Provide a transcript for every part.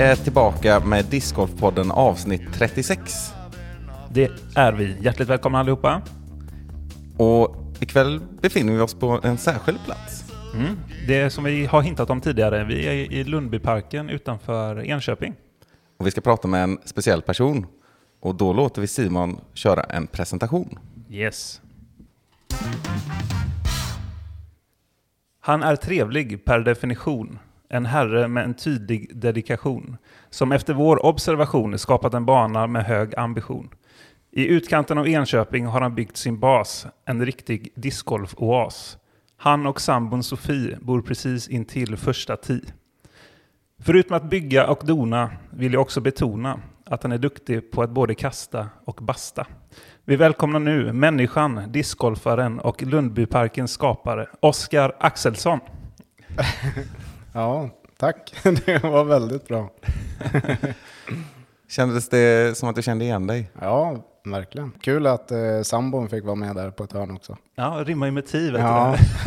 är tillbaka med Discgolfpodden avsnitt 36. Det är vi. Hjärtligt välkomna allihopa. Och ikväll befinner vi oss på en särskild plats. Mm. Det som vi har hintat om tidigare, vi är i Lundbyparken utanför Enköping. Och vi ska prata med en speciell person. Och då låter vi Simon köra en presentation. Yes. Han är trevlig per definition. En herre med en tydlig dedikation. Som efter vår observation skapat en bana med hög ambition. I utkanten av Enköping har han byggt sin bas, en riktig discgolf-oas. Han och sambon Sofie bor precis intill första tee. Förutom att bygga och dona vill jag också betona att han är duktig på att både kasta och basta. Vi välkomnar nu människan, discgolfaren och Lundbyparkens skapare, Oskar Axelsson. Ja, tack. Det var väldigt bra. Kändes det som att du kände igen dig? Ja, verkligen. Kul att eh, sambon fick vara med där på ett hörn också. Ja, rimmar ju med vet Ja,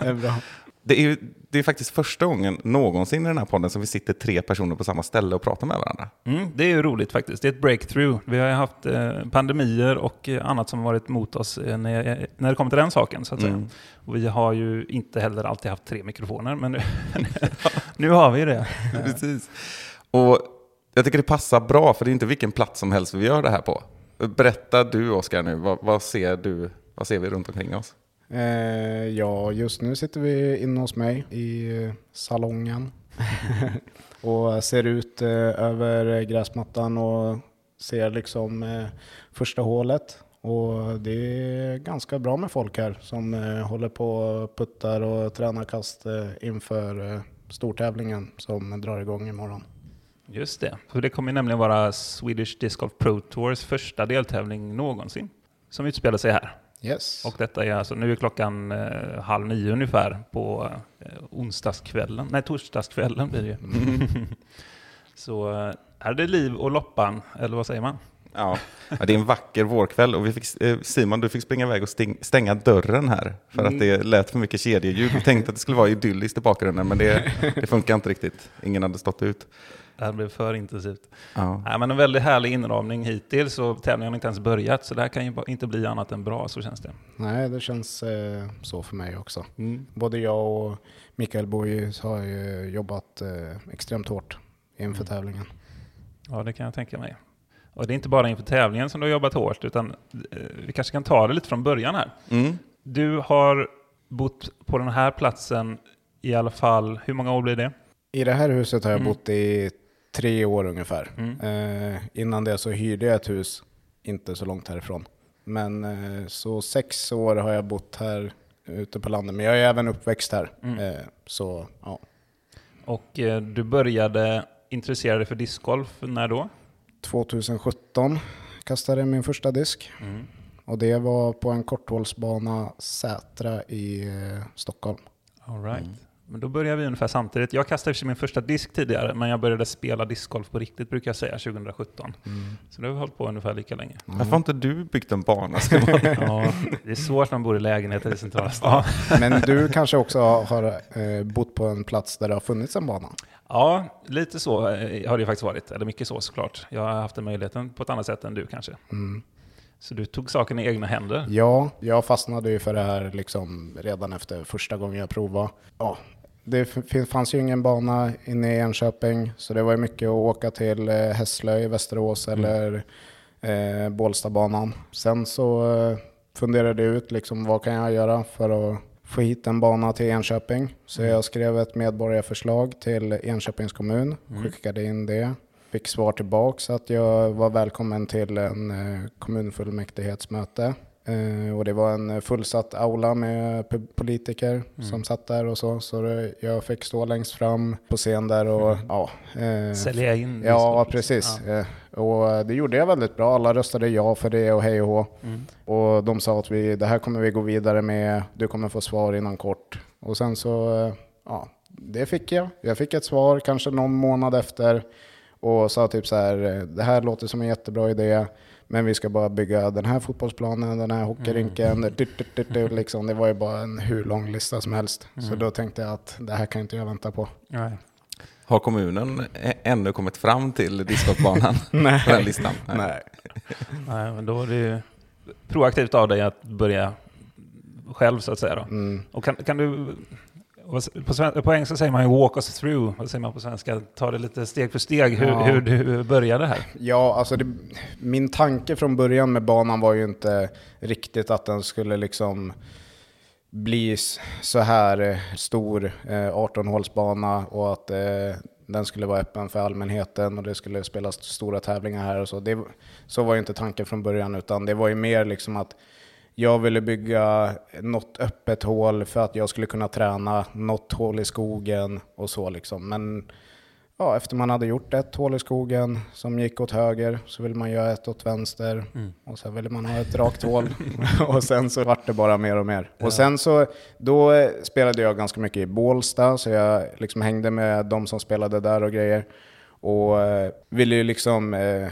det är bra. Det är, det är faktiskt första gången någonsin i den här podden som vi sitter tre personer på samma ställe och pratar med varandra. Mm, det är ju roligt faktiskt. Det är ett breakthrough. Vi har ju haft eh, pandemier och eh, annat som varit mot oss eh, när, när det kommer till den saken. Så att säga. Mm. Och vi har ju inte heller alltid haft tre mikrofoner, men nu, nu har vi det. Precis. Och jag tycker det passar bra, för det är inte vilken plats som helst vi gör det här på. Berätta du, Oskar, nu. Vad, vad ser du? Vad ser vi runt omkring oss? Eh, ja, just nu sitter vi inne hos mig i eh, salongen och ser ut eh, över gräsmattan och ser liksom eh, första hålet. Och det är ganska bra med folk här som eh, håller på och puttar och tränar kast eh, inför eh, stortävlingen som drar igång imorgon. Just det. För det kommer nämligen vara Swedish Disc Golf Pro Tours första deltävling någonsin som utspelar sig här. Yes. Och detta är alltså, nu är klockan eh, halv nio ungefär på eh, onsdagskvällen, nej torsdagskvällen blir det ju. Så eh, är det liv och loppan, eller vad säger man? Ja, det är en vacker vårkväll och vi fick, eh, Simon, du fick springa iväg och stäng, stänga dörren här för att det lät för mycket kedjeljud. Vi tänkte att det skulle vara idylliskt i bakgrunden, men det, det funkar inte riktigt. Ingen hade stått ut. Det här blev för intensivt. Ja. Nej, men en väldigt härlig inramning hittills och tävlingen har inte ens börjat, så det här kan ju inte bli annat än bra, så känns det. Nej, det känns eh, så för mig också. Både jag och Mikael Bojus har ju jobbat eh, extremt hårt inför tävlingen. Ja, det kan jag tänka mig. Och det är inte bara inför tävlingen som du har jobbat hårt, utan eh, vi kanske kan ta det lite från början här. Mm. Du har bott på den här platsen i alla fall, hur många år blir det? I det här huset har jag Mm. bott i tre år ungefär. Mm. Eh, innan det så hyrde jag ett hus inte så långt härifrån. Men eh, så sex år har jag bott här ute på landet. Men jag är även uppväxt här. Mm. Eh, så ja, Och eh, du började intressera dig för discgolf när då? 2017 kastade jag min första disk. Och det var på en korthålsbana Sätra i eh, Stockholm. All right. Men då började vi ungefär samtidigt. Jag kastade för sig min första disk tidigare, men jag började spela discgolf på riktigt brukar jag säga, 2017. Så det har vi hållit på ungefär lika länge. Varför har inte du byggt en bana? Ja, det är svårt när man bor i lägenheter i centrala stan. Men du kanske också har eh, bott på en plats där det har funnits en bana? Ja, lite så eh, har det faktiskt varit. Eller mycket så såklart. Jag har haft den möjligheten på ett annat sätt än du kanske. Så du tog saken i egna händer. Ja, jag fastnade ju för det här liksom redan efter första gången jag provade. Ja, det fanns ju ingen bana inne i Enköping, så det var ju mycket att åka till eh, Hässlö i Västerås eller eh, Bålstabanan. Sen så eh, funderade jag ut liksom, vad kan jag göra för att få hit en bana till Enköping. Så jag skrev ett medborgarförslag till Enköpings kommun, skickade in det. Fick svar tillbaks att jag var välkommen till en eh, kommunfullmäktighetsmöte. Eh, och det var en fullsatt aula med politiker som satt där och så. Så jag fick stå längst fram på scen där och ja. eh, Sälja in Ja, discgolf. precis. Ja. Eh, Och det gjorde jag väldigt bra. Alla röstade ja för det och hej och hå. Mm. Och de sa att vi, det här kommer vi gå vidare med, du kommer få svar inom kort. Och sen så, eh, ja, det fick jag. Jag fick ett svar kanske någon månad efter. och sa typ så här, det här låter som en jättebra idé, men vi ska bara bygga den här fotbollsplanen, den här hockeyrinken, Mm. dyrt, liksom. det var ju bara en hur lång lista som helst. Så Mm. då tänkte jag att det här kan inte jag vänta på. Nej. Har kommunen ännu kommit fram till discgolfbanan på den listan? Nej. Nej, men då är det ju proaktivt av dig att börja själv så att säga. Då. Mm. Och kan, kan du, på, på engelska säger man ju walk us through, vad säger man på svenska? Ta det lite steg för steg, hur, Ja. hur du började här. Ja, alltså det, min tanke från början med banan var ju inte riktigt att den skulle liksom bli så här eh, stor, eh, 18-hålsbana och att eh, den skulle vara öppen för allmänheten och det skulle spelas stora tävlingar här och så. Det, så var ju inte tanken från början utan det var ju mer liksom att jag ville bygga något öppet hål för att jag skulle kunna träna, något hål i skogen och så liksom. Men ja, efter man hade gjort ett hål i skogen som gick åt höger så ville man göra ett åt vänster. Och sen ville man ha ett rakt hål. Och sen så vart det bara mer och mer. Och sen så, då spelade jag ganska mycket i Bålsta så jag liksom hängde med de som spelade där och grejer. Och eh, ville ju liksom eh,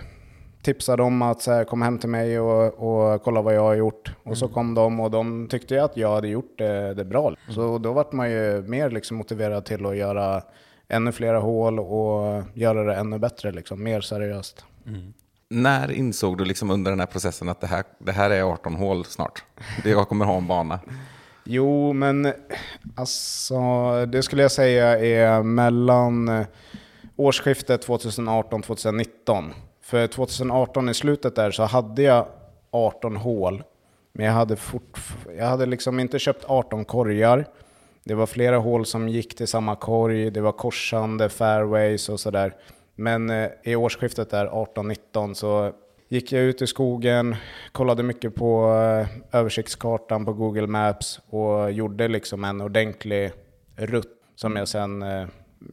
tipsa dem att så här, kom hem till mig och, och kolla vad jag har gjort. Och så kom de och de tyckte att jag hade gjort det, det bra. Så då vart man ju mer liksom motiverad till att göra ännu flera hål och göra det ännu bättre, liksom, mer seriöst. När insåg du liksom under den här processen att det här, det här är 18 hål snart? Det jag kommer ha en bana. Jo, men alltså det skulle jag säga är mellan årsskiftet 2018-2019. För 2018 i slutet där så hade jag 18 hål, men jag hade, fort, jag hade liksom inte köpt 18 korgar. Det var flera hål som gick till samma korg, det var korsande fairways och sådär. Men eh, i årsskiftet där 18-19 så gick jag ut i skogen, kollade mycket på eh, översiktskartan på Google Maps och gjorde liksom en ordentlig rutt som jag sen eh,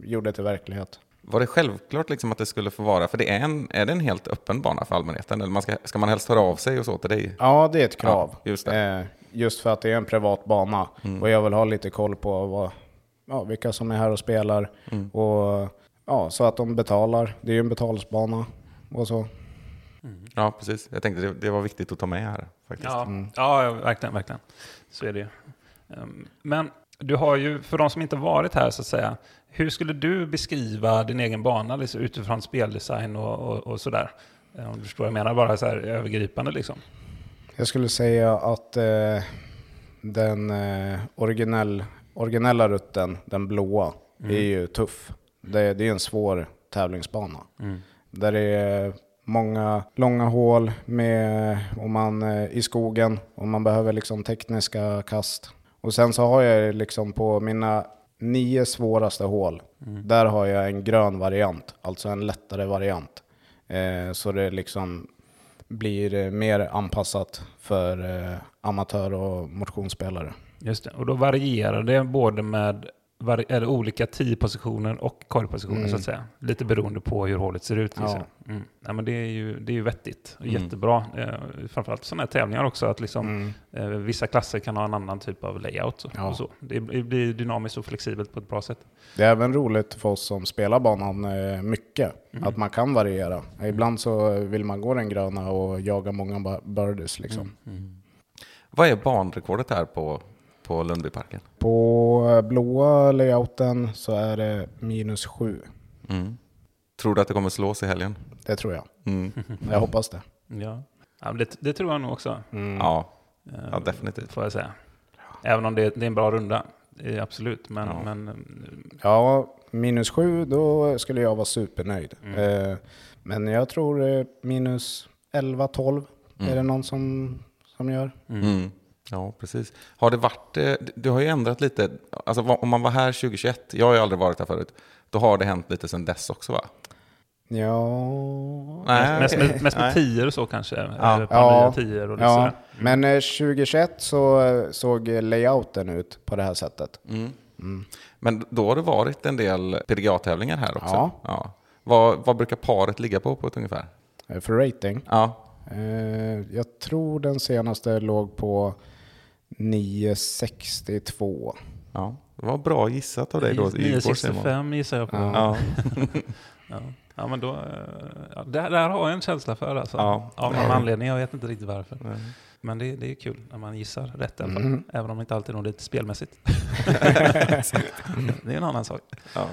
gjorde till verklighet. Var det självklart liksom att det skulle få vara, för det är, en, är det en helt öppen bana för allmänheten? Eller man ska, ska man helst höra av sig och så till dig? Ja, det är ett krav. Ja, just det. Mm. Eh, just för att det är en privat bana och jag vill ha lite koll på vad, ja, vilka som är här och spelar. Mm. Och ja, så att de betalar. Det är ju en betalsbana och så. Ja, precis. Jag tänkte det, det var viktigt att ta med här faktiskt. Ja, ja, ja, verkligen, verkligen. Så är det ju. Ehm, Men du har ju, för de som inte varit här så att säga, hur skulle du beskriva din egen bana liksom, utifrån speldesign och, och, och sådär? Eh, Om du förstår vad jag menar, bara så här övergripande liksom. Jag skulle säga att eh, den eh, originell, originella rutten, den blåa, är ju tuff. Det, det är en svår tävlingsbana. Där det är många långa hål med, om man, eh, i skogen och man behöver liksom tekniska kast. Och sen så har jag liksom på mina nio svåraste hål, där har jag en grön variant, alltså en lättare variant. Eh, så det liksom blir eh, mer anpassat för eh, amatör och motionsspelare. Just det. Och då varierar det både med eller olika tee-positioner och korgpositioner så att säga. Lite beroende på hur hålet ser ut. Liksom. Mm. Ja, men det, är ju, det är ju vettigt och jättebra. Eh, framförallt sådana här tävlingar också. Att liksom, eh, vissa klasser kan ha en annan typ av layout. Och, Ja. och så. Det det blir dynamiskt och flexibelt på ett bra sätt. Det är även roligt för oss som spelar banan eh, mycket, att man kan variera. Ibland så vill man gå den gröna och jaga många birdies. Liksom. Vad är banrekordet här på, på Lundbyparken? På eh, blåa layouten så är det minus sju. Mm. Tror du att det kommer slås i helgen? Det tror jag. Mm. Jag hoppas det. Ja. Ja, det, det tror jag nog också. Ja. eh, ja, definitivt. Får jag säga. Även om det, det är en bra runda. Absolut. Men, Ja. men eh, Ja, minus sju, då skulle jag vara supernöjd. Eh, men jag tror minus 11-12 är det någon som, som gör. Mm. Ja, precis. Har det varit, eh, du har ju ändrat lite, alltså om man var här 2021, jag har ju aldrig varit här förut, då har det hänt lite sedan dess också va? Ja, Nej, mest, okej. mest, mest med tior och så kanske. Ja. Ja. Ja. tior och ja. men eh, 2021 så eh, såg layouten ut på det här sättet. Mm. Men då har det varit en del PDGA-tävlingar här också? Ja. Vad, vad brukar paret ligga på på ett ungefär? Eh, För rating. Ja, jag tror den senaste låg på 962. ja. det var bra gissat av dig då. i Göteborg, Simon. 965 gissar jag på. Ja. Ja. Ja, men då, eh, ja, där, där har jag en känsla för alltså. Ja. Av någon anledning, jag vet inte riktigt varför. Nej. Men det, det är kul när man gissar rätt i alla fall. Mm. Även om det inte alltid är något spelmässigt. det är en annan sak. Ja.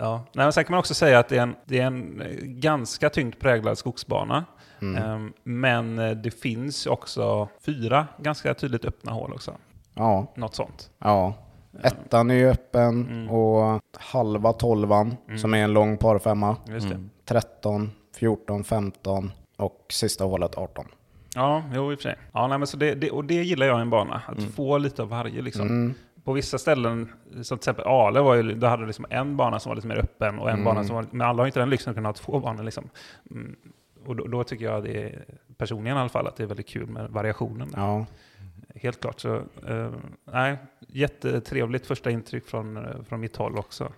Ja. Nej, men sen kan man också säga att det är en, det är en eh, ganska tungt präglad skogsbana. Mm. Ehm, Men eh, det finns också fyra ganska tydligt öppna hål också. Ja, Något sånt. ja. Ettan är ju öppen Mm. och halva tolvan som är en lång parfemma. Just det. Mm. 13, 14, 15 och sista hålet 18. Ja, jo i och för sig. Ja, nej, men så det, det, och det gillar jag i en bana. Att Mm. få lite av varje liksom. På vissa ställen, som till exempel Ale, var ju, då hade liksom en bana som var lite mer öppen och en Mm. bana som var Men alla har inte den lyxen att kunna ha två banor. Liksom. Mm. Och då, då tycker jag, det är, personligen i alla fall, att det är väldigt kul med variationen. Ja. Helt klart. Så, eh, nej, jättetrevligt första intryck från, eh, från mitt håll också.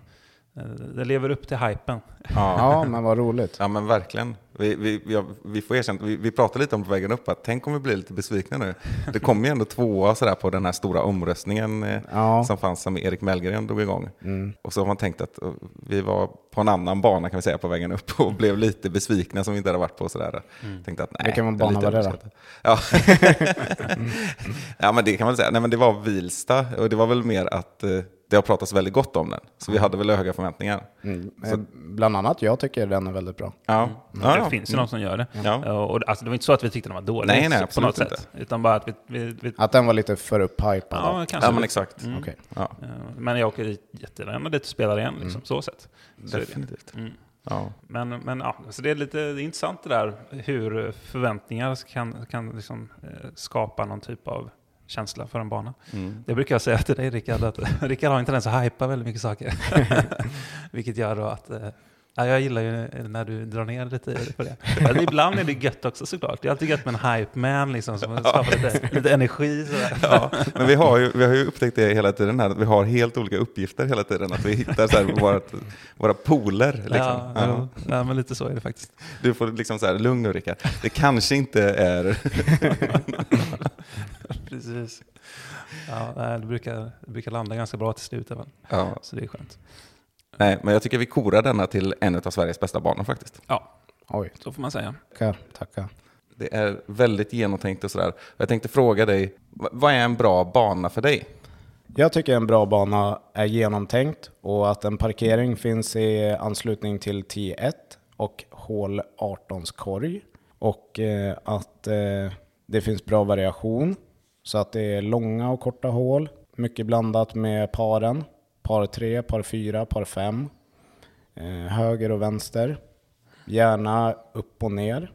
Eh, det lever upp till hypen. Ja. ja, men vad roligt. Ja men verkligen. Vi, vi, vi, har- vi får erkänna, vi, vi pratade lite om på vägen upp att tänk om vi blir lite besvikna nu. Det kom ju ändå tvåa sådär på den här stora omröstningen eh, Ja. som fanns som Erik Mellgren drog igång. Mm. Och så har man tänkt att eh, vi var på en annan bana kan vi säga på vägen upp och blev lite besvikna som vi inte hade varit på sådär. Tänkte att nej. Vilken det är bana var det då? Ja. ja men det kan man säga. Nej men det var Vilsta och det var väl mer att det har pratats väldigt gott om den. Så vi hade väl höga förväntningar. Mm. Eh, Bland annat jag tycker den är väldigt bra. Ja. ja, det ja. finns ju någon som gör det. Ja. Och, alltså, det var inte så att vi tyckte den var dålig Nej, nej, på något sätt. Utan bara att vi... vi, vi Att den var lite för upphypad. ja, kanske. Ja men exakt. Mm. Ja, Eh, Men jag åker dit jättegärna dit och spelar igen, liksom, så sätt. Så är det. definitivt. Mm. Ja. Men, men ja, så det är lite det är intressant det där hur förväntningar kan, kan liksom, eh, skapa någon typ av känsla för en bana. Mm. Det brukar jag säga till dig Rickard, att Rickard har en tendens att hypa väldigt mycket saker. Vilket gör att eh, ja, jag gillar ju när du drar ner lite på det. Men ibland är det gött också såklart. Det är alltid gött med en hype man liksom, som skapar lite, lite energi. Sådär. Ja, men vi har, ju, vi har ju upptäckt det hela tiden här, att vi har helt olika uppgifter hela tiden. Att vi hittar så här vårat, våra poler. Liksom. Ja, Ja. ja. men lite så är det faktiskt. Du får liksom så här, lugn nu Rickard. Det kanske inte är... Precis. Ja, det, brukar, det brukar landa ganska bra till slut. även. Ja. Så det är skönt. Nej, men jag tycker vi korar denna till en av Sveriges bästa banor faktiskt. Ja, Oj, så får man säga. tackar, tackar. Det är väldigt genomtänkt och sådär. Jag tänkte fråga dig, vad är en bra bana för dig? Jag tycker en bra bana är genomtänkt och att en parkering finns i anslutning till T1 och hål 18s korg. Och eh, att eh, det finns bra variation så att det är långa och korta hål. Mycket blandat med paren. Par 3, par 4, par 5. Eh, höger och vänster. Gärna upp och ner.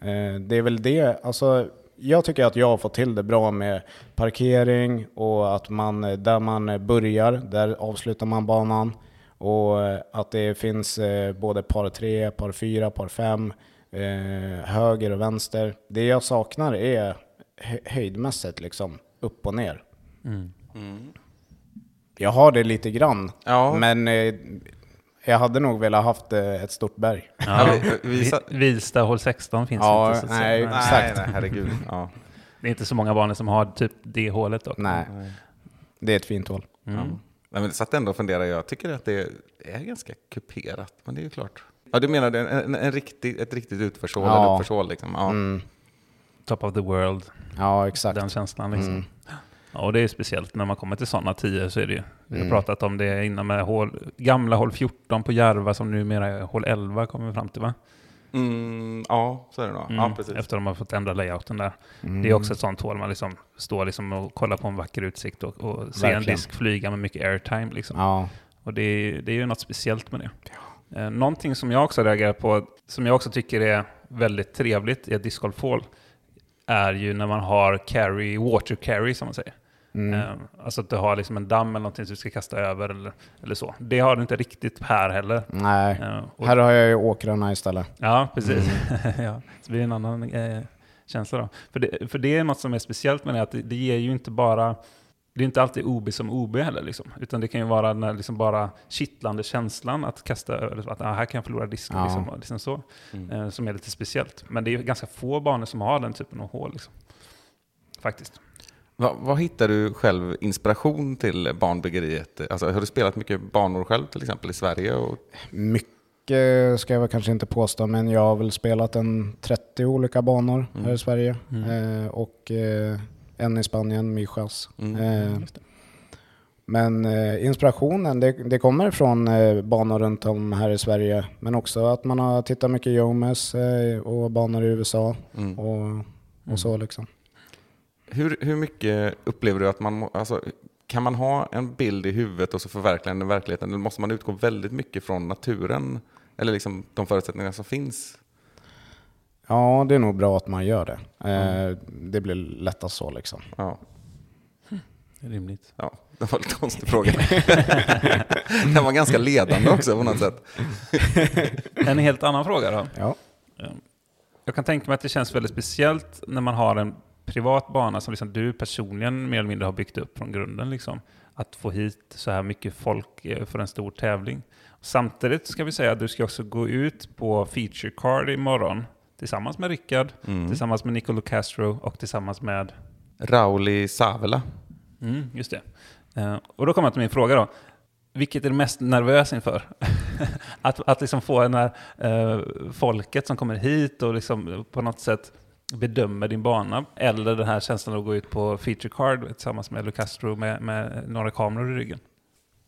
Eh, det är väl det, alltså jag tycker att jag har fått till det bra med parkering och att man, eh, där man börjar, där avslutar man banan. Och eh, att det finns eh, både par 3, par 4, par 5, eh, höger och vänster. Det jag saknar är hö- höjdmässigt liksom, upp och ner. Jag har det lite grann, Ja. men eh, jag hade nog velat haft eh, ett stort berg. Ja, vi- Vilsta hål 16 finns Ja, inte. Så nej, säga. Men exakt. Nej, nej, herregud. Ja. Det är inte så många banor som har typ det hålet dock. Nej, det är ett fint hål. Mm. Ja. Nej, men satt ändå och funderade, jag tycker att det är ganska kuperat, men det är ju klart. Ja, du menar en, en, en riktig, ett riktigt utförshål Ja. eller uppförshål liksom? Ja. Mm. Top of the world, Ja, exakt. den känslan liksom. Mm. Ja, och det är speciellt när man kommer till sådana tider så är det ju. Vi har Mm. pratat om det innan med hål, gamla hål 14 på Järva som numera är hål 11 kommer vi fram till va? Mm, ja, så är det nog. Ja, Mm, precis. Efter de har fått ändra layouten där. Mm. Det är också ett sånt hål man liksom står liksom och kollar på en vacker utsikt och, och ser en disk flyga med mycket airtime. Liksom. Ja, Och det är, det är ju något speciellt med det. Eh, någonting som jag också reagerar på, som jag också tycker är väldigt trevligt i ett discgolfhål, är ju när man har carry, water carry som man säger. Mm. Eh, alltså att du har liksom en damm eller någonting som du ska kasta över eller, eller så. Det har du inte riktigt här heller. nej. Eh, och, Här har jag ju åkrarna istället. Ja, precis. ja, så blir det en annan eh, känsla då. För det, för det är något som är speciellt med det, att det, det ger ju inte bara det är inte alltid OB som OB heller, liksom. utan det kan ju vara den här liksom bara kittlande känslan att kasta över, att ah, här kan jag förlora disken, Ja. liksom, liksom så, Mm. eh, som är lite speciellt. Men det är ju ganska få banor som har den typen av hål. Liksom. Faktiskt. Vad, vad hittar du själv inspiration till barnbyggeriet? Alltså, har du spelat mycket banor själv till exempel i Sverige? Och, Mycket ska jag väl kanske inte påstå, men jag har väl spelat en 30 olika banor Mm. här i Sverige. Mm. Eh, och eh, en i Spanien, Mijas. Mm. Eh, men eh, inspirationen, det, det kommer från eh, banor runt om här i Sverige. Men också att man har tittat mycket Jomes eh, och banor i USA Mm. och, och så liksom. Hur, hur mycket upplever du att man, alltså, kan man ha en bild i huvudet och så förverkliga den i verkligheten? Eller måste man utgå väldigt mycket från naturen? Eller liksom de förutsättningar som finns? Ja, det är nog bra att man gör det. Eh, Det blir lättast så liksom. Ja, Rimligt. ja. det var en lite konstig fråga. den var ganska ledande också på något sätt. En helt annan fråga då. Ja. Jag kan tänka mig att det känns väldigt speciellt när man har en privat bana som liksom du personligen mer eller mindre har byggt upp från grunden. Liksom. Att få hit så här mycket folk eh, för en stor tävling. Samtidigt ska vi säga att du ska också gå ut på Feature Card imorgon tillsammans med Rickard, Mm. tillsammans med Nicolo Castro och tillsammans med... Rauli Savela. Mm, just det. Eh, och då kommer jag till min fråga då. Vilket är du mest nervös inför? att att liksom få den här eh, folket som kommer hit och liksom på något sätt bedömer din bana. Eller den här känslan att gå ut på feature card tillsammans med Lucastro med, med några kameror i ryggen.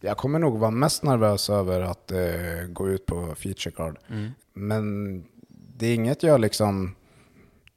Jag kommer nog vara mest nervös över att eh, gå ut på feature card. Mm. Men det är inget jag liksom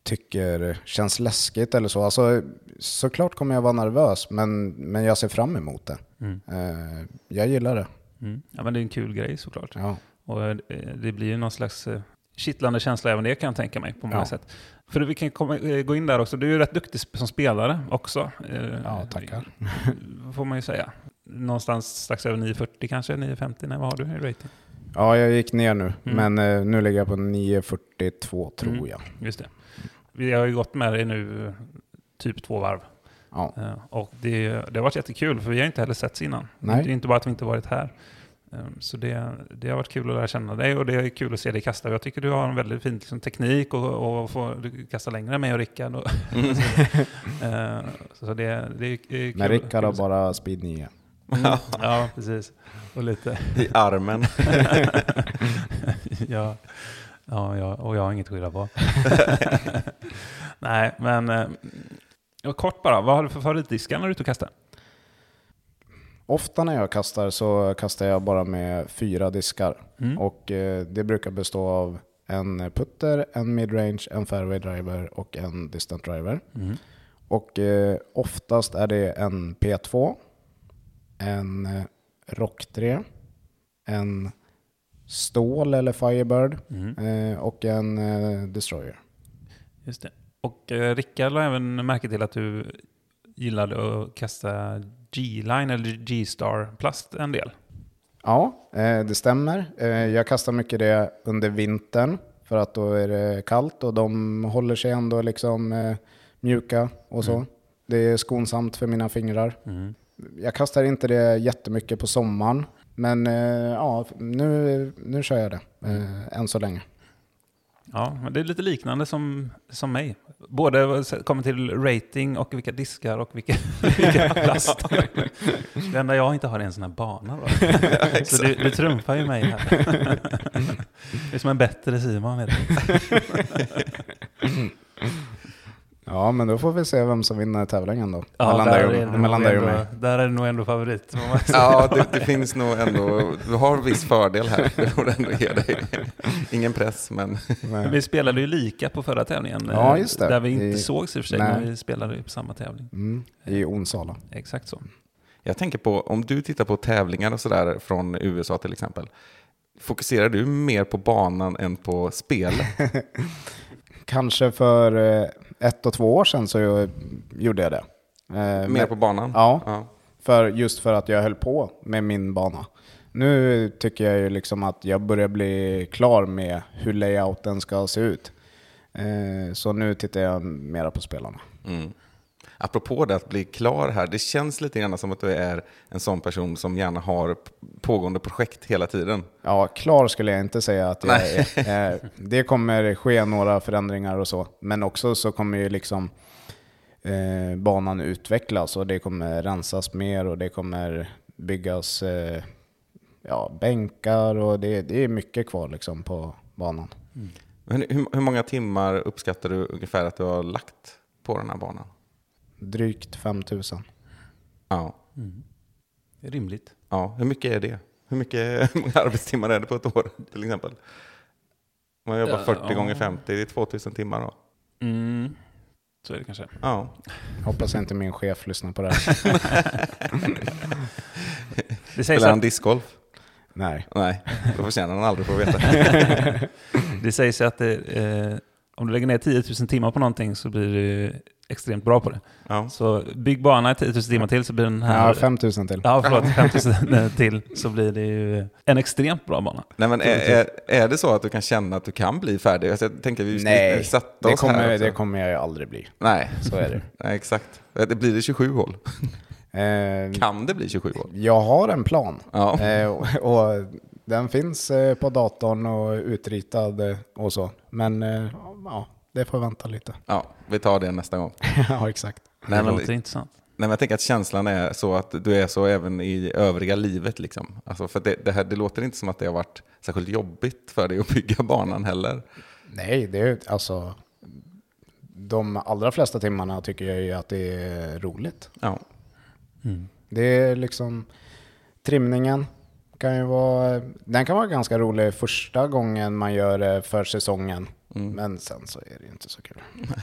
tycker känns läskigt eller så. Alltså, såklart kommer jag vara nervös, men, men jag ser fram emot det. Mm. Eh, jag gillar det. Mm. Ja, men det är en kul grej såklart. Ja. Och eh, det blir ju någon slags eh, kittlande känsla även det kan jag tänka mig på många Ja. sätt. För vi kan komma, eh, gå in där också. Du är ju rätt duktig som spelare också. Eh, Ja, tackar. Får man ju säga. Någonstans strax över 940 kanske, 950. Nej, vad har du i rating? ja, jag gick ner nu, Mm. men eh, nu ligger jag på 9.42 tror Mm. jag. Just det. Vi har ju gått med dig nu typ två varv. Ja. Och det, det har varit jättekul, för vi har inte heller setts innan. Nej. Det är inte bara att vi inte varit här. Eh, Så det, det har varit kul att lära känna dig och det är kul att se dig kasta. Jag tycker du har en väldigt fin liksom, teknik och, och får, du kastar längre än mig och Rickard. Och, Eh, så det, det är kul. Men Rickard har bara speed 9. Mm, ja, precis. Och lite... I armen. ja, ja, ja, och jag har inget att skylla på. Nej, men eh, och kort bara. Vad har du för favoritdiskar när du är ute och kastar? Ofta när jag kastar så kastar jag bara med fyra diskar. Mm. Och eh, det brukar bestå av en putter, en midrange, en fairway driver och en distant driver. Mm. Och eh, oftast är det en P2, en eh, Rock 3, en Stål eller Firebird Mm. eh, och en eh, Destroyer. Just det. Och eh, Rickard la även märke till att du gillade att kasta G-line eller G-star-plast en del. Ja, eh, det stämmer. Eh, jag kastar mycket det under vintern för att då är det kallt och de håller sig ändå liksom eh, mjuka och så. Mm. Det är skonsamt för mina fingrar. Mm. Jag kastar inte det jättemycket på sommaren, men ja, nu, nu kör jag det eh, än så länge. Ja, men det är lite liknande som, som mig. Både kommer till rating och vilka diskar och vilka, vilka plast. Det enda jag inte har är en sån här bana. Då. Så du, du trumfar ju mig här. Det är som en bättre Simon. Heter det. Ja, men då får vi se vem som vinner tävlingen då. Ja, mellan där, dig är och, det mellan dig och ändå, mig. där är det nog ändå favorit. Ja, det, det finns nog ändå, du har viss fördel här. Det får ändå ge dig. Ingen press, men Men Vi spelade ju lika på förra tävlingen. Ja, just det. Där vi inte I- sågs i och för sig, Nej. men vi spelade ju på samma tävling. Mm, I Onsala. Exakt så. jag tänker på om du tittar på tävlingar och sådär från USA till exempel. Fokuserar du mer på banan än på spelet? Kanske för eh, ett och två år sedan så gjorde jag det. Eh, Mer på banan? Ja, ja. för, just för att jag höll på med min bana. Nu tycker jag ju liksom att jag börjar bli klar med hur layouten ska se ut. Eh, så nu tittar jag mera på spelarna. Mm. Apropå det att bli klar här, det känns lite grann som att du är en sån person som gärna har pågående projekt hela tiden. Ja, klar skulle jag inte säga att jag är. Eh, det kommer ske några förändringar och så. Men också så kommer ju liksom eh, banan utvecklas och det kommer rensas mer och det kommer byggas eh, ja, bänkar och det, det är mycket kvar liksom på banan. Men hur, hur många timmar uppskattar du ungefär att du har lagt på den här banan? Drygt 5000. Ja. Det är rimligt. ja. Hur mycket är det? Hur mycket hur många arbetstimmar är det på ett år till exempel? Om man jobbar Ja, 40 ja. gånger 50, det är 2000 timmar då. Mm. Så är det kanske. Ja. Hoppas inte min chef lyssnar på det här. Det sägs, Spelar han att, discgolf? Nej. Nej, då förtjänar han aldrig få veta. det sägs att det, eh, om du lägger ner 10 000 timmar på någonting så blir du extremt bra på det. Ja. Så bygg bana i 10 000 timmar till så blir den här... Ja, 5000 till. Ja, förlåt. 5 000 till så blir det ju en extremt bra bana. Nej, men är, är, är det så att du kan känna att du kan bli färdig? Alltså, jag tänker vi Nej, satte det oss här kommer, också. det kommer jag ju aldrig bli. Nej. Så är det. Nej, exakt. Det blir det 27 hål? Eh, Kan det bli 27 hål? jag har en plan. Ja. Eh, och, och den finns eh, på datorn och utritad och så. Men eh, ja, det får vänta lite. Ja, vi tar det nästa gång. ja, exakt. Nej, det men, låter intressant. nej, men jag tänker att känslan är så att du är så även i övriga livet. Liksom. Alltså för det, det, här, det låter inte som att det har varit särskilt jobbigt för dig att bygga banan heller. Nej, det är alltså... De allra flesta timmarna tycker jag ju att det är roligt. Ja. Det är liksom trimningen kan ju vara, den kan vara ganska rolig första gången man gör det för säsongen. Men sen så är det ju inte så kul.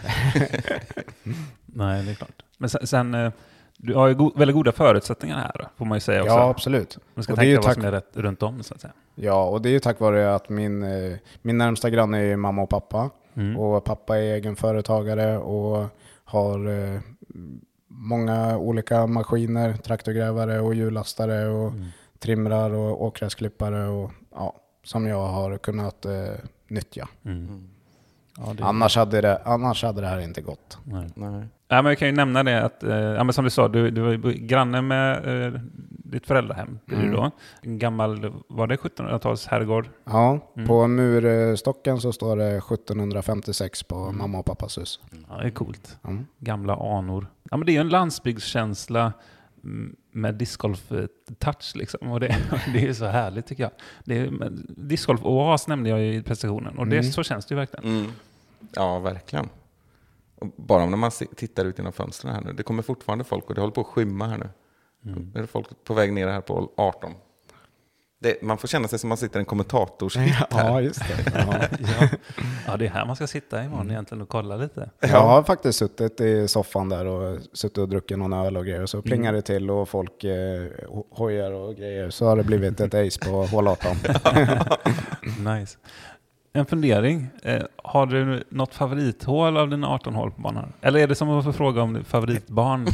Nej, det är klart. Men sen, sen eh, du har ju go väldigt goda förutsättningar här, får man ju säga också. Ja, absolut. Man ska Och det är ju tänka vad tack- som är rätt runt om, så att säga. Ja, och det är ju tack vare att min, eh, min närmsta granne är ju mamma och pappa. Mm. Och pappa är egenföretagare och har eh, många olika maskiner, traktorgrävare och hjullastare och Mm. trimrar och åkgräsklippare och ja, som jag har kunnat eh, nyttja. Mm. Ja, det, Annars hade, det, annars hade det här inte gått. nej. Nej. Ja, men jag kan ju nämna det att, eh, ja, men som du sa, du, du var granne med eh, ditt föräldrahem. Blir du Mm. då. En gammal, var det 1700-tals herrgård? Ja, Mm. på murstocken så står det 1756 på mamma och pappas hus. Ja, det är coolt. Mm. Gamla anor. Ja, men det är ju en landsbygdskänsla mm, med discgolf-touch liksom. Och det, det är så härligt tycker jag. Det är, men discgolf-oas nämnde jag ju i presentationen och det, Mm. så känns det ju verkligen. Mm. Ja, verkligen. Och bara när man tittar ut genom fönstren här nu. Det kommer fortfarande folk och det håller på att skymma här nu. Nu är det folk på väg ner här på 18. Det, man får känna sig som man sitter i en kommentatorshytt här. Ja, just det. Ja. Ja. ja, det är här man ska sitta imorgon Mm. egentligen och kolla lite. Jag har faktiskt suttit i soffan där och suttit och druckit någon öl och grejer. Så plingar det till och folk eh, ho- hojar och grejer. Så har det blivit ett ace på hål 18. Nice. En fundering. Eh, har du något favorithål av dina 18 hål på banan? Eller är det som att få fråga om favoritbarn?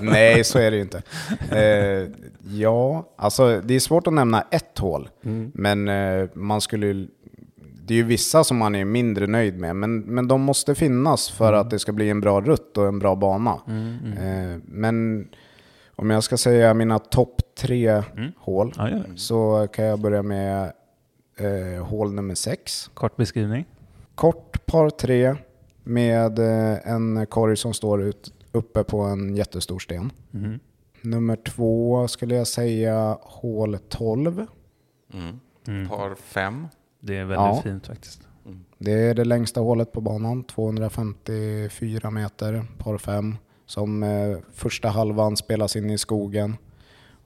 Nej, så är det ju inte. Eh, ja, alltså det är svårt att nämna ett hål. Men eh, man skulle ju- det är ju vissa som man är mindre nöjd med, men, men de måste finnas för att det ska bli en bra rutt och en bra bana. Eh, men om jag ska säga mina topp tre hål Ja, ja. så kan jag börja med eh, hål nummer sex. Kort beskrivning. Kort par tre med eh, en korg som står ut, uppe på en jättestor sten. Mm. Nummer två skulle jag säga hål 12. Mm. Par fem. Det är väldigt Ja. fint faktiskt. Det är det längsta hålet på banan, 254 meter, par 5. Som eh, första halvan spelas in i skogen.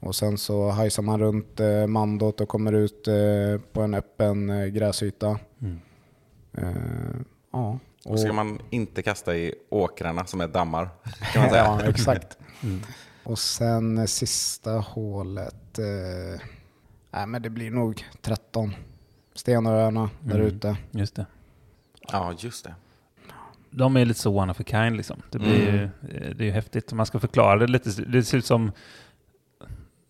Och sen så hajsar man runt eh, mandot och kommer ut eh, på en öppen eh, gräsyta. Mm. Eh, ja. Och ska man inte kasta i åkrarna som är dammar. Kan man säga. ja, exakt. Mm. Och sen eh, sista hålet. Eh, nej, men det blir nog 13. Stenöarna där Mm. ute. Just det. ja, just det. De är lite så one of a kind liksom. Det, blir ju, det är ju häftigt. Man ska förklara det lite. Det ser ut som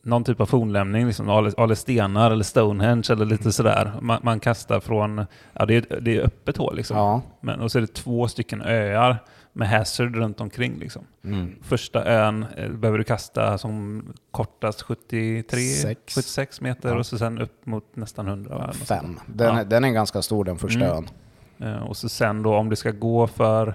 någon typ av fornlämning, liksom Ale, Ale stenar eller Stonehenge eller lite sådär. Man, man kastar från, ja det är, det är öppet hål liksom. Ja. Men, och så är det två stycken öar med hazard runt omkring liksom. Första ön eh, behöver du kasta som kortast 73, Sex. 76 meter Ja. och så sen upp mot nästan 100. va? Något sånt Fem. Den, Ja. är, den är ganska stor den första Mm. ön. Eh, Och så sen då om det ska gå för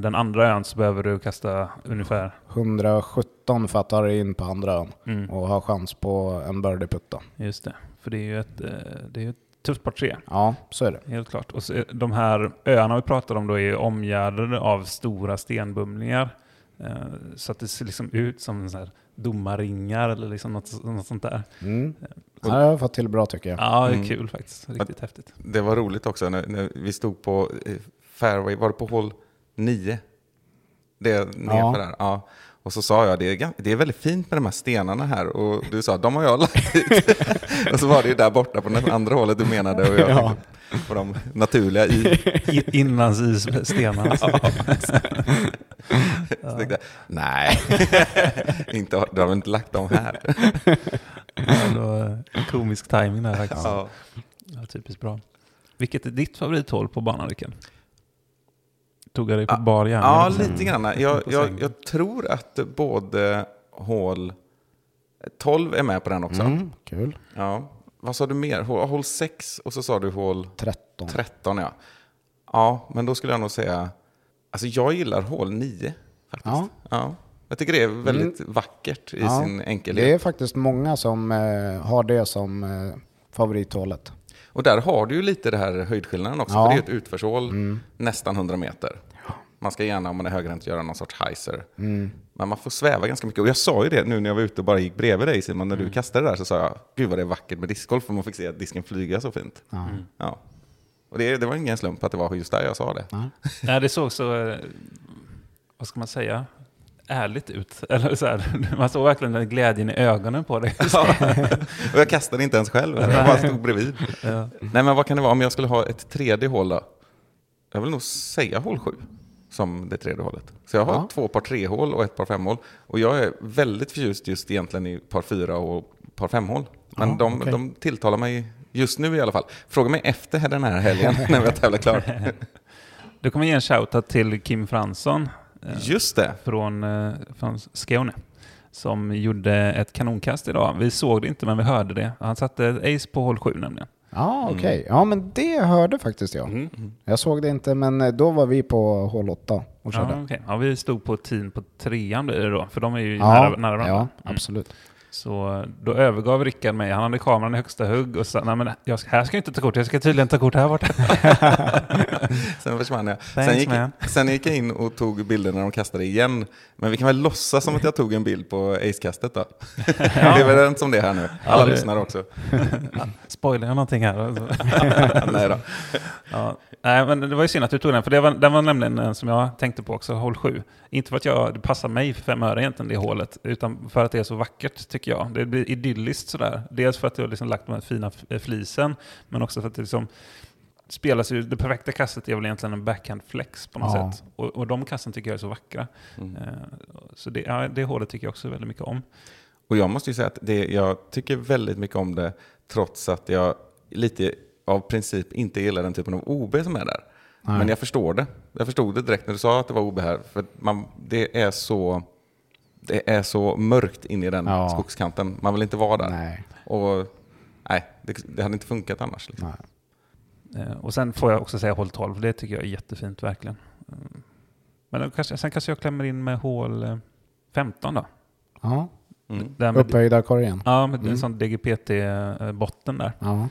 den andra ön så behöver du kasta ungefär 117 för att ta dig in på andra ön Mm. och ha chans på en birdie-putt då. Just det, för det är ju ett, eh, det är ett tufft par tre. Ja, så är det. Helt klart. Och så, är- de här öarna vi pratar om då är omgärdade av stora stenbumlingar. Eh, så att det ser liksom ut som så här domarringar eller liksom något, något sånt där. Mm. Ja, det har jag fått till bra tycker jag. Ja, det är Mm. kul faktiskt. Riktigt häftigt. Det var roligt också när, när vi stod på eh, fairway, var det på hål 9? Det nerför Ja. där. Ja. Och så sa jag, det är, det är väldigt fint med de här stenarna här. Och du sa, de har jag lagt dit. och så var det ju där borta på den andra hålet du menade. Och jag Ja. på de naturliga i. Inlandsisstenarna. Så tänkte jag, nej, inte, du har väl inte lagt dem här? Ja, det komisk timing där faktiskt. Ja. Ja, typiskt bra. Vilket är ditt favorithål på banan, Rickard? Tog jag dig på bar gärning? Ja, också? lite grann. Jag, jag, jag tror att både hål 12 är med på den också. Mm, kul. Ja. Vad sa du mer? Hål, hål 6 och så sa du hål 13. 13 ja. Ja, men då skulle jag nog säga, alltså jag gillar hål 9 faktiskt. Ja. Ja. Jag tycker det är väldigt vackert i Ja, sin enkelhet. Det är faktiskt många som eh, har det som eh, favorithålet. Och där har du ju lite det här höjdskillnaden också, Ja. för det är ett utförshål nästan 100 meter. Man ska gärna, om man är högerhänt, göra någon sorts heiser. Men man får sväva ganska mycket. Och jag sa ju det nu när jag var ute och bara gick bredvid dig Simon, när du kastade där så sa jag, gud vad det är vackert med discgolf, för man fick se att disken flyga så fint. Ja. Och det, det var ingen slump att det var just där jag sa det. Nej, det såg så, eh, vad ska man säga, ärligt ut. Eller så här, man såg verkligen den glädjen i ögonen på dig. och jag kastade inte ens själv, jag bara stod bredvid. Ja. Nej men vad kan det vara om jag skulle ha ett tredje hål då? Jag vill nog säga hål 7 som det tredje hålet. Så jag har Ja. två par tre hål och ett par fem hål. Och jag är väldigt förtjust just egentligen i par fyra och par fem hål. Men Ja, de, okej. de tilltalar mig just nu i alla fall. Fråga mig efter den här helgen när vi har tävlat klart. Du kommer ge en shoutout till Kim Fransson Just det. från, eh, från Skåne som gjorde ett kanonkast idag. Vi såg det inte men vi hörde det. Han satte ett ace på hål 7 nämligen. Ja, okej. Ja, men det hörde faktiskt jag. Mm. Jag såg det inte, men eh, då var vi på hål 8 och körde. Ja, okej. ja, vi stod på team på trean blir det då, för de är ju Ja, nära, nära varandra. ja Mm. absolut. Så då övergav Rickard mig. Han hade kameran i högsta hugg och sa, nej men jag, ska- här ska jag inte ta kort, jag ska tydligen ta kort här borta. Sen försvann jag. Thanks, Sen gick, man. sen gick jag in och tog bilder när de kastade igen. Men vi kan väl låtsas som att jag tog en bild på ace-kastet då. det är väl inte som det här nu. Alla det- lyssnar också. Spoilar jag någonting här? Alltså. Nej då. Ja. Nej, men det var ju synd att du tog den, för det var, den var nämligen en som jag tänkte på också, hål 7. Inte för att jag, det passar mig för fem öre egentligen, det hålet, utan för att det är så vackert tycker jag. Det blir idylliskt sådär. Dels för att du har liksom lagt de här fina f- flisen, men också för att det liksom spelas ju, det perfekta kastet är väl egentligen en backhand flex på något Ja. sätt. Och, och de kasten tycker jag är så vackra. Mm. Eh, Så det, ja, det hålet tycker jag också väldigt mycket om. Och jag måste ju säga att det, jag tycker väldigt mycket om det trots att jag lite av princip inte gillar den typen av OB som är där. Nej. Men jag förstår det. Jag förstod det direkt när du sa att det var OB här. För man, det, är så, det är så mörkt in i den Ja. skogskanten. Man vill inte vara där. Nej. Och nej, det, det hade inte funkat annars. Liksom. Nej. Eh, Och sen får jag också säga hål 12, det tycker jag är jättefint verkligen. Mm. Men kanske, sen kanske jag klämmer in med hål eh, 15 då. Ja, Mm. Där med, upphöjda korgen. ja, med en Mm. sån DGPT-botten där. Ja.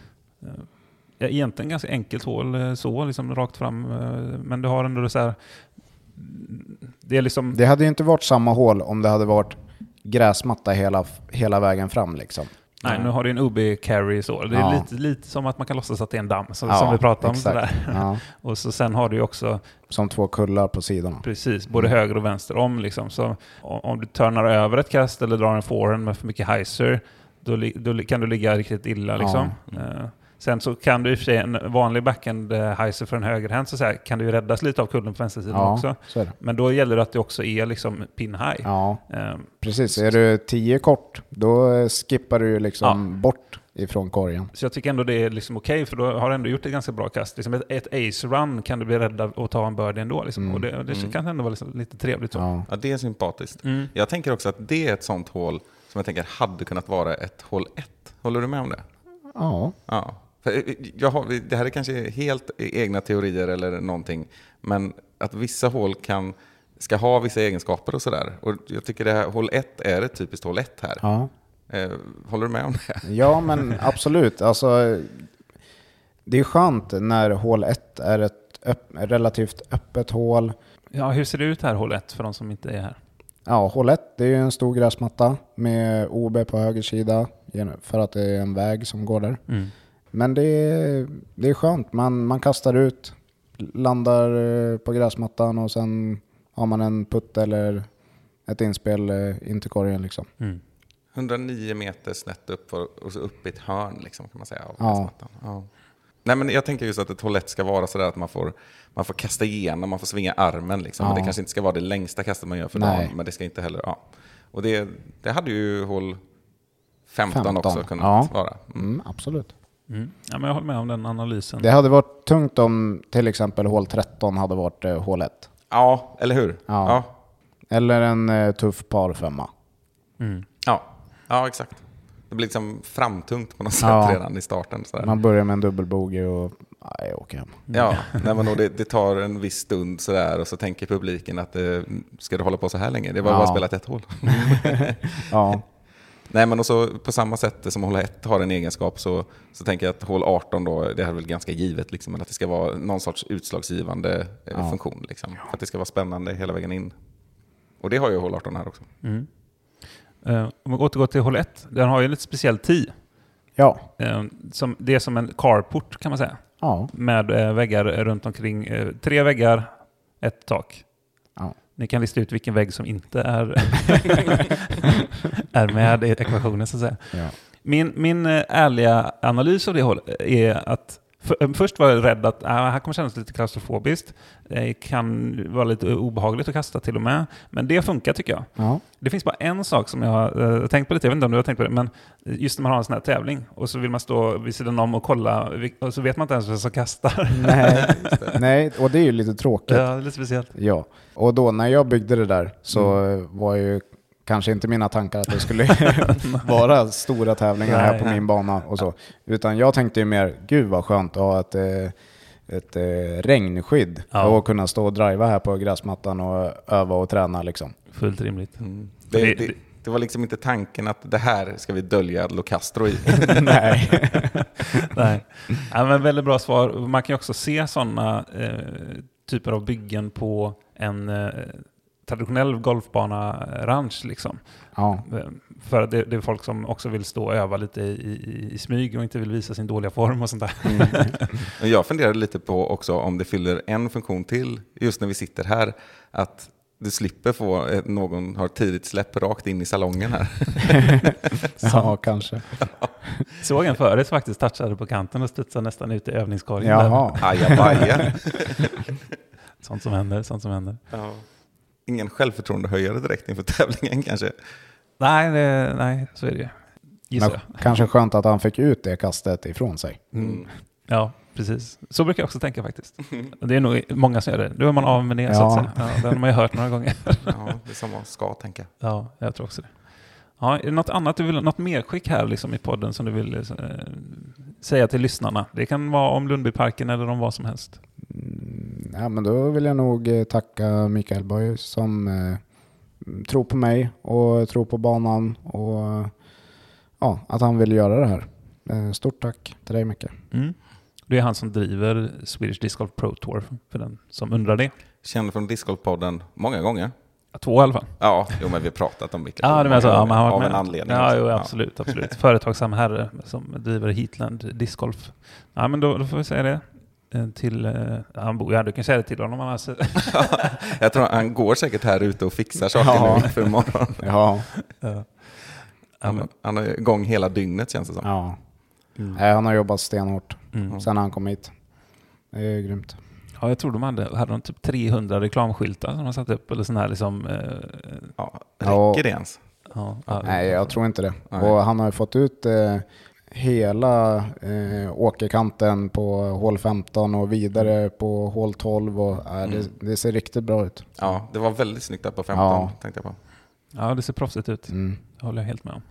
Egentligen ganska enkelt hål eh, så, liksom rakt fram. eh, Men du har ändå så här... Det är liksom... Det hade ju inte varit samma hål om det hade varit gräsmatta hela, hela vägen fram liksom. Nej, nu har du en UB-carry så. Det är Ja. lite, lite som att man kan låtsas att det är en damm, som, Ja, som vi pratade om. Sådär. Ja, Och så sen har du också som två kullar på sidorna. Precis, både höger och vänster om. Liksom. Så om du turnar över ett kast eller drar en forehand med för mycket heiser, då, då kan du ligga riktigt illa. Liksom. Eh, sen så kan du i och för sig en vanlig backhand eh, heiser för en högerhand så, så här, kan du ju räddas lite av kullen på vänstersidan Ja, också. så är det. Men då gäller det att det också är liksom pin high. Ja, Eh, precis. Är du 10 kort, då skippar du ju liksom bort ifrån korgen. så jag tycker ändå det är liksom okej, för då har du ändå gjort ett ganska bra kast. Liksom ett, ett ace-run kan du bli rädd av och ta en birdie ändå. Liksom. Mm. Och det, det Mm. kan ändå vara liksom lite trevligt. Så. Ja. Ja, det är sympatiskt. Mm. Jag tänker också att det är ett sånt hål som jag tänker hade kunnat vara ett hål 1. Håller du med om det? ja. Ja. Eh, jag har, det här är kanske helt egna teorier eller någonting, men att vissa hål kan, ska ha vissa egenskaper och sådär. Och jag tycker det här, hål 1 är ett typiskt hål 1 här. Ja. Eh, håller du med om det? Ja, men absolut. Alltså, det är skönt när hål 1 är ett öpp- relativt öppet hål. Ja, hur ser det ut här, hål 1, för de som inte är här? Ja, hål 1 det är en stor gräsmatta med OB på höger sida för att det är en väg som går där. Mm. Men det är, det är skönt. Man, man kastar ut, landar eh, på gräsmattan och sen har man en putt eller ett inspel eh, in till korgen. Liksom. Mm. 109 meter snett upp och, så upp i ett hörn liksom, kan man säga. Av Ja. gräsmattan. ja. Nej, men jag tänker just att ett 1 ska vara sådär att man får, man får kasta igenom, man får svinga armen. Liksom. Ja. Men det kanske inte ska vara det längsta kastet man gör för Nej. dagen. Men det ska inte heller... Ja. Och det, det hade ju hål 15, 15, också kunnat ja. vara. Mm. Mm, absolut. Mm. Ja, men jag håller med om den analysen. Det hade varit tungt om till exempel hål 13 hade varit eh, hål 1. Ja, eller hur? Ja. Ja. Eller en eh, tuff par femma. Mm. Ja. ja, exakt. Det blir liksom framtungt på något sätt Ja. redan i starten. Sådär. Man börjar med en dubbelbogey och nej, jag åker hem. Ja, nej, men det, det tar en viss stund sådär och så tänker publiken att eh, ska du hålla på så här länge? Det var Ja. bara spelat ett hål. Ja, Nej, men och så på samma sätt som hål 1 har en egenskap så, så tänker jag att hål 18 då, det är väl ganska givet, liksom, att det ska vara någon sorts utslagsgivande eh, Ja. funktion. Liksom, för att det ska vara spännande hela vägen in. Och det har ju hål 18 här också. Mm. Eh, om vi återgår till hål 1, den har ju en lite speciell tee. ja, Eh, som, det är som en carport kan man säga. ja. Med eh, väggar runt omkring. Eh, tre väggar, ett tak. Ja. Ni kan lista ut vilken vägg som inte är, är med i ekvationen så att säga. ja. Min, min eh, ärliga analys av det är att för, eh, först var jag rädd att äh, här kommer kännas lite klaustrofobiskt. Det kan vara lite obehagligt att kasta till och med. Men det funkar tycker jag. ja. Det finns bara en sak som jag har eh, tänkt på lite, jag vet inte om du har tänkt på det, men just när man har en sån här tävling och så vill man stå vid sidan om och kolla och så vet man inte ens vem som kastar. Nej, nej, och det är ju lite tråkigt. Ja, lite speciellt. Ja, och då när jag byggde det där så Mm. var ju kanske inte mina tankar att det skulle vara stora tävlingar här på min bana och så. Utan jag tänkte ju mer, gud vad skönt att ha ett, eh, ett eh, regnskydd Ja. och kunna stå och driva här på gräsmattan och öva och träna liksom. Fullt rimligt. Mm. Det, Det- det, det var liksom inte tanken att det här ska vi dölja Locastro i. Nej. Nej. Ja, men väldigt bra svar. Man kan ju också se sådana eh, typer av byggen på en eh, traditionell golfbana-ranch. Liksom. Ja, Eh, För det, det är folk som också vill stå och öva lite i, i, i smyg och inte vill visa sin dåliga form och sånt där. Men jag funderade lite på också om det fyller en funktion till just när vi sitter här. Att du slipper få eh, någon har tidigt släpp rakt in i salongen här. ja kanske. Såg en förut faktiskt, touchade på kanten och studsade nästan ut i övningskorgen. Jaha. Ajabaja. Sånt som händer, sånt som händer. Ja. Ingen självförtroendehöjare direkt inför tävlingen kanske. Nej, det, nej så är det ju. Gissar jag. kanske skönt att han fick ut det kastet ifrån sig. Mm. Ja, precis. Så brukar jag också tänka faktiskt. Det är nog många som gör det. Då är man av med det så Ja. att säga. Ja, det har man ju hört några gånger. Ja, det är som man ska tänka. Ja, jag tror också det. Ja, är det något annat du vill, något medskick här liksom i podden som du vill eh, säga till lyssnarna? Det kan vara om Lundbyparken eller om vad som helst. Mm, Ja, men då vill jag nog eh, tacka Mikael Borg som eh, tror på mig och tror på banan och ja, att han vill göra det här. Eh, stort tack till dig Micke. Mm. Det är han som driver Swedish Disc Golf Pro Tour, för den som undrar det. Känner från Discgolfpodden många gånger. Två i alla fall. Ja, jo, men vi har pratat om Mikael. Ja, det menar så. Ja, man har varit Av med. en anledning. Ja, jo, absolut. absolut. Företagsam herre som driver Heatland discgolf. Ja, men då, då får vi säga det. Eh, Till, eh, ja, han bor ju här, du kan säga det till honom annars. Jag tror han går säkert här ute och fixar saker Ja. nu för imorgon. Ja, Ja. Ja, Han, han är igång hela dygnet känns det som. ja. Nej, han har jobbat stenhårt mm. sen han kom hit. Det är grymt. Ja, jag tror de hade, hade de typ 300 reklamskyltar som de satt upp. Eller sån här liksom... Eh, Ja, Ja. räcker det ens? ja, ja, Nej, jag tror inte det. Nej. Och han har ju fått ut eh, hela eh, åkerkanten på hål 15 och vidare på hål 12. Och, eh, Mm. det, det ser riktigt bra ut. Ja, det var väldigt snyggt där på 15 Ja. tänkte jag på. Ja, det ser proffsigt ut. Mm. Det håller jag helt med om.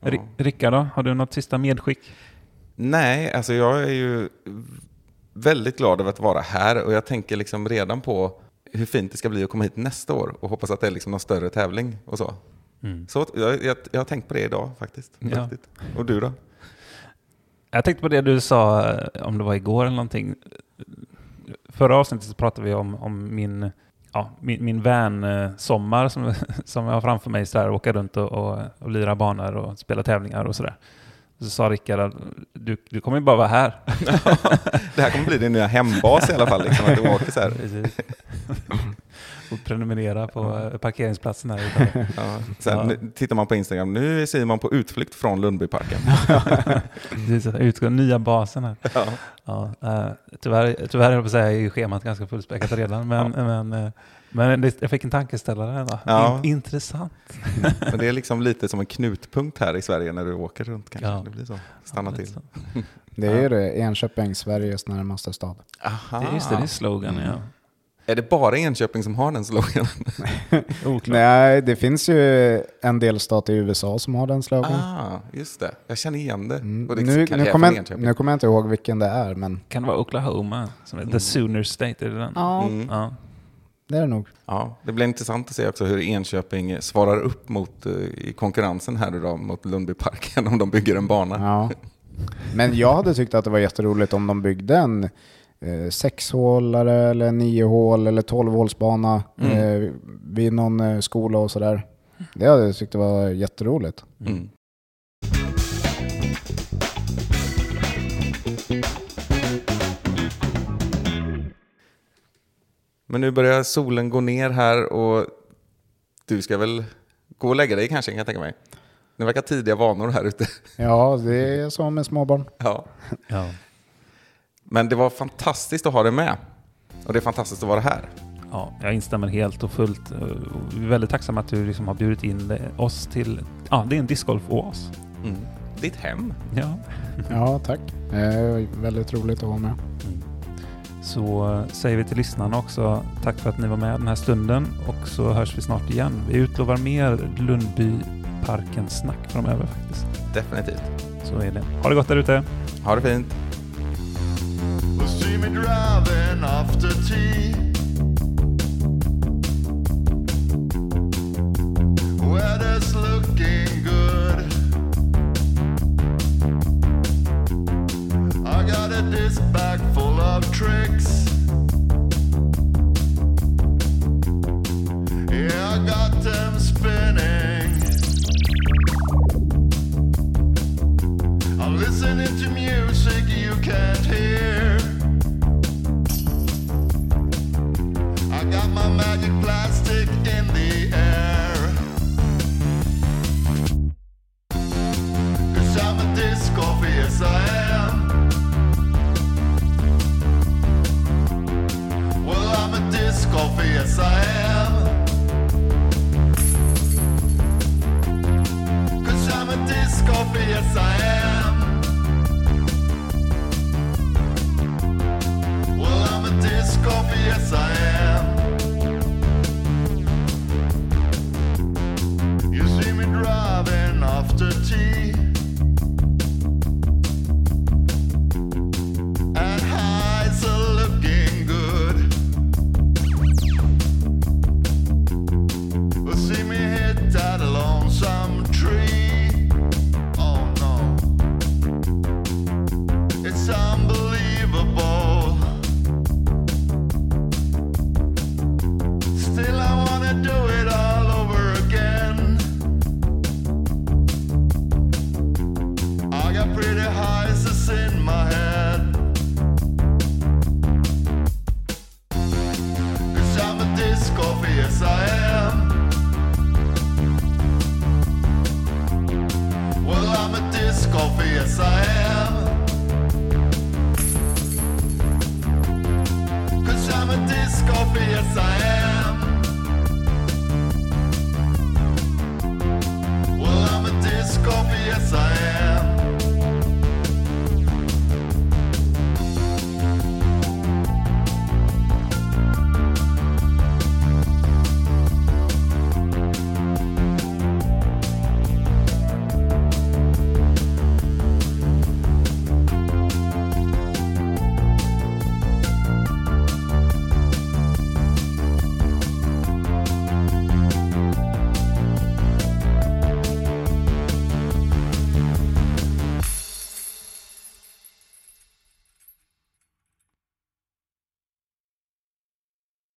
Ja. Ri- Rickard då? Har du något sista medskick? Nej, alltså jag är ju väldigt glad över att vara här och jag tänker liksom redan på hur fint det ska bli att komma hit nästa år och hoppas att det är liksom någon större tävling och så. Mm. Så jag, jag, jag har tänkt på det idag faktiskt. Ja. Och du då? Jag tänkte på det du sa, eh, om det var igår eller någonting. Förra avsnittet så pratade vi om, om min, ja, min, min van-sommar som, som jag har framför mig, så där, åka runt och, och, och lira banor och spela tävlingar och sådär. Så sa Rickard att du, du kommer ju bara vara här. Det här kommer bli din nya hembas i alla fall, liksom, att du åker så här. Och prenumerera på eh, parkeringsplatsen här. Ja, sen Ja. tittar man på Instagram, nu är Simon på utflykt från Lundbyparken. Precis, nya basen här. Ja. Ja, eh, tyvärr, tyvärr jag på säga, är ju schemat ganska fullspäckat redan, men, men, eh, men jag fick en tankeställare. Va? Ja. In, intressant. Men det är liksom lite som en knutpunkt här i Sverige när du åker runt kanske. Ja. Det blir så. Stanna Ja, till. så. Det är ju det, Enköping, Sveriges närmaste stad. Aha. Det är just det, det är slogan. Mm. Ja. Är det bara Enköping som har den? Oklart. Nej, det finns ju en delstat i USA som har den slogan. Ah, just det. Jag känner igen det. Mm. Det Nu, nu, kommer jag, kommer jag inte ihåg vilken det är, men Kan det vara Oklahoma? Som är Mm. The Sooner State, är det den? ja, Mm. Ja. det är det nog. Ja, det blir intressant att se också hur Enköping svarar upp mot, eh, i konkurrensen här idag mot Lundbyparken om de bygger en bana. Ja. Men jag hade tyckt att det var jätteroligt om de byggde en eh, sexhålare eller niohål eller tolvhålsbana Mm. eh, vid någon eh, skola och sådär. Det hade jag tyckt var jätteroligt. Mm. Men nu börjar solen gå ner här och du ska väl gå och lägga dig kanske kan jag tänka mig. Det verkar tidiga vanor här ute. Ja, det är så med småbarn. Ja. Ja. Men det var fantastiskt att ha dig med. Och det är fantastiskt att vara här. Ja, jag instämmer helt och fullt. Eh, och Vi är väldigt tacksamma att du liksom har bjudit in oss till ja, det är en discgolf-oas. Mm. Ditt hem. Ja. Ja, tack. Eh, väldigt roligt att vara med. Så eh, säger vi till lyssnarna också tack för att ni var med den här stunden och så hörs vi snart igen. Vi utlovar mer Lundbyparken-snack framöver faktiskt. Definitivt. Så är det. Ha det gott där ute. Ha det fint. Me driving after tea. Weather's looking good. I got a disc bag full of tricks.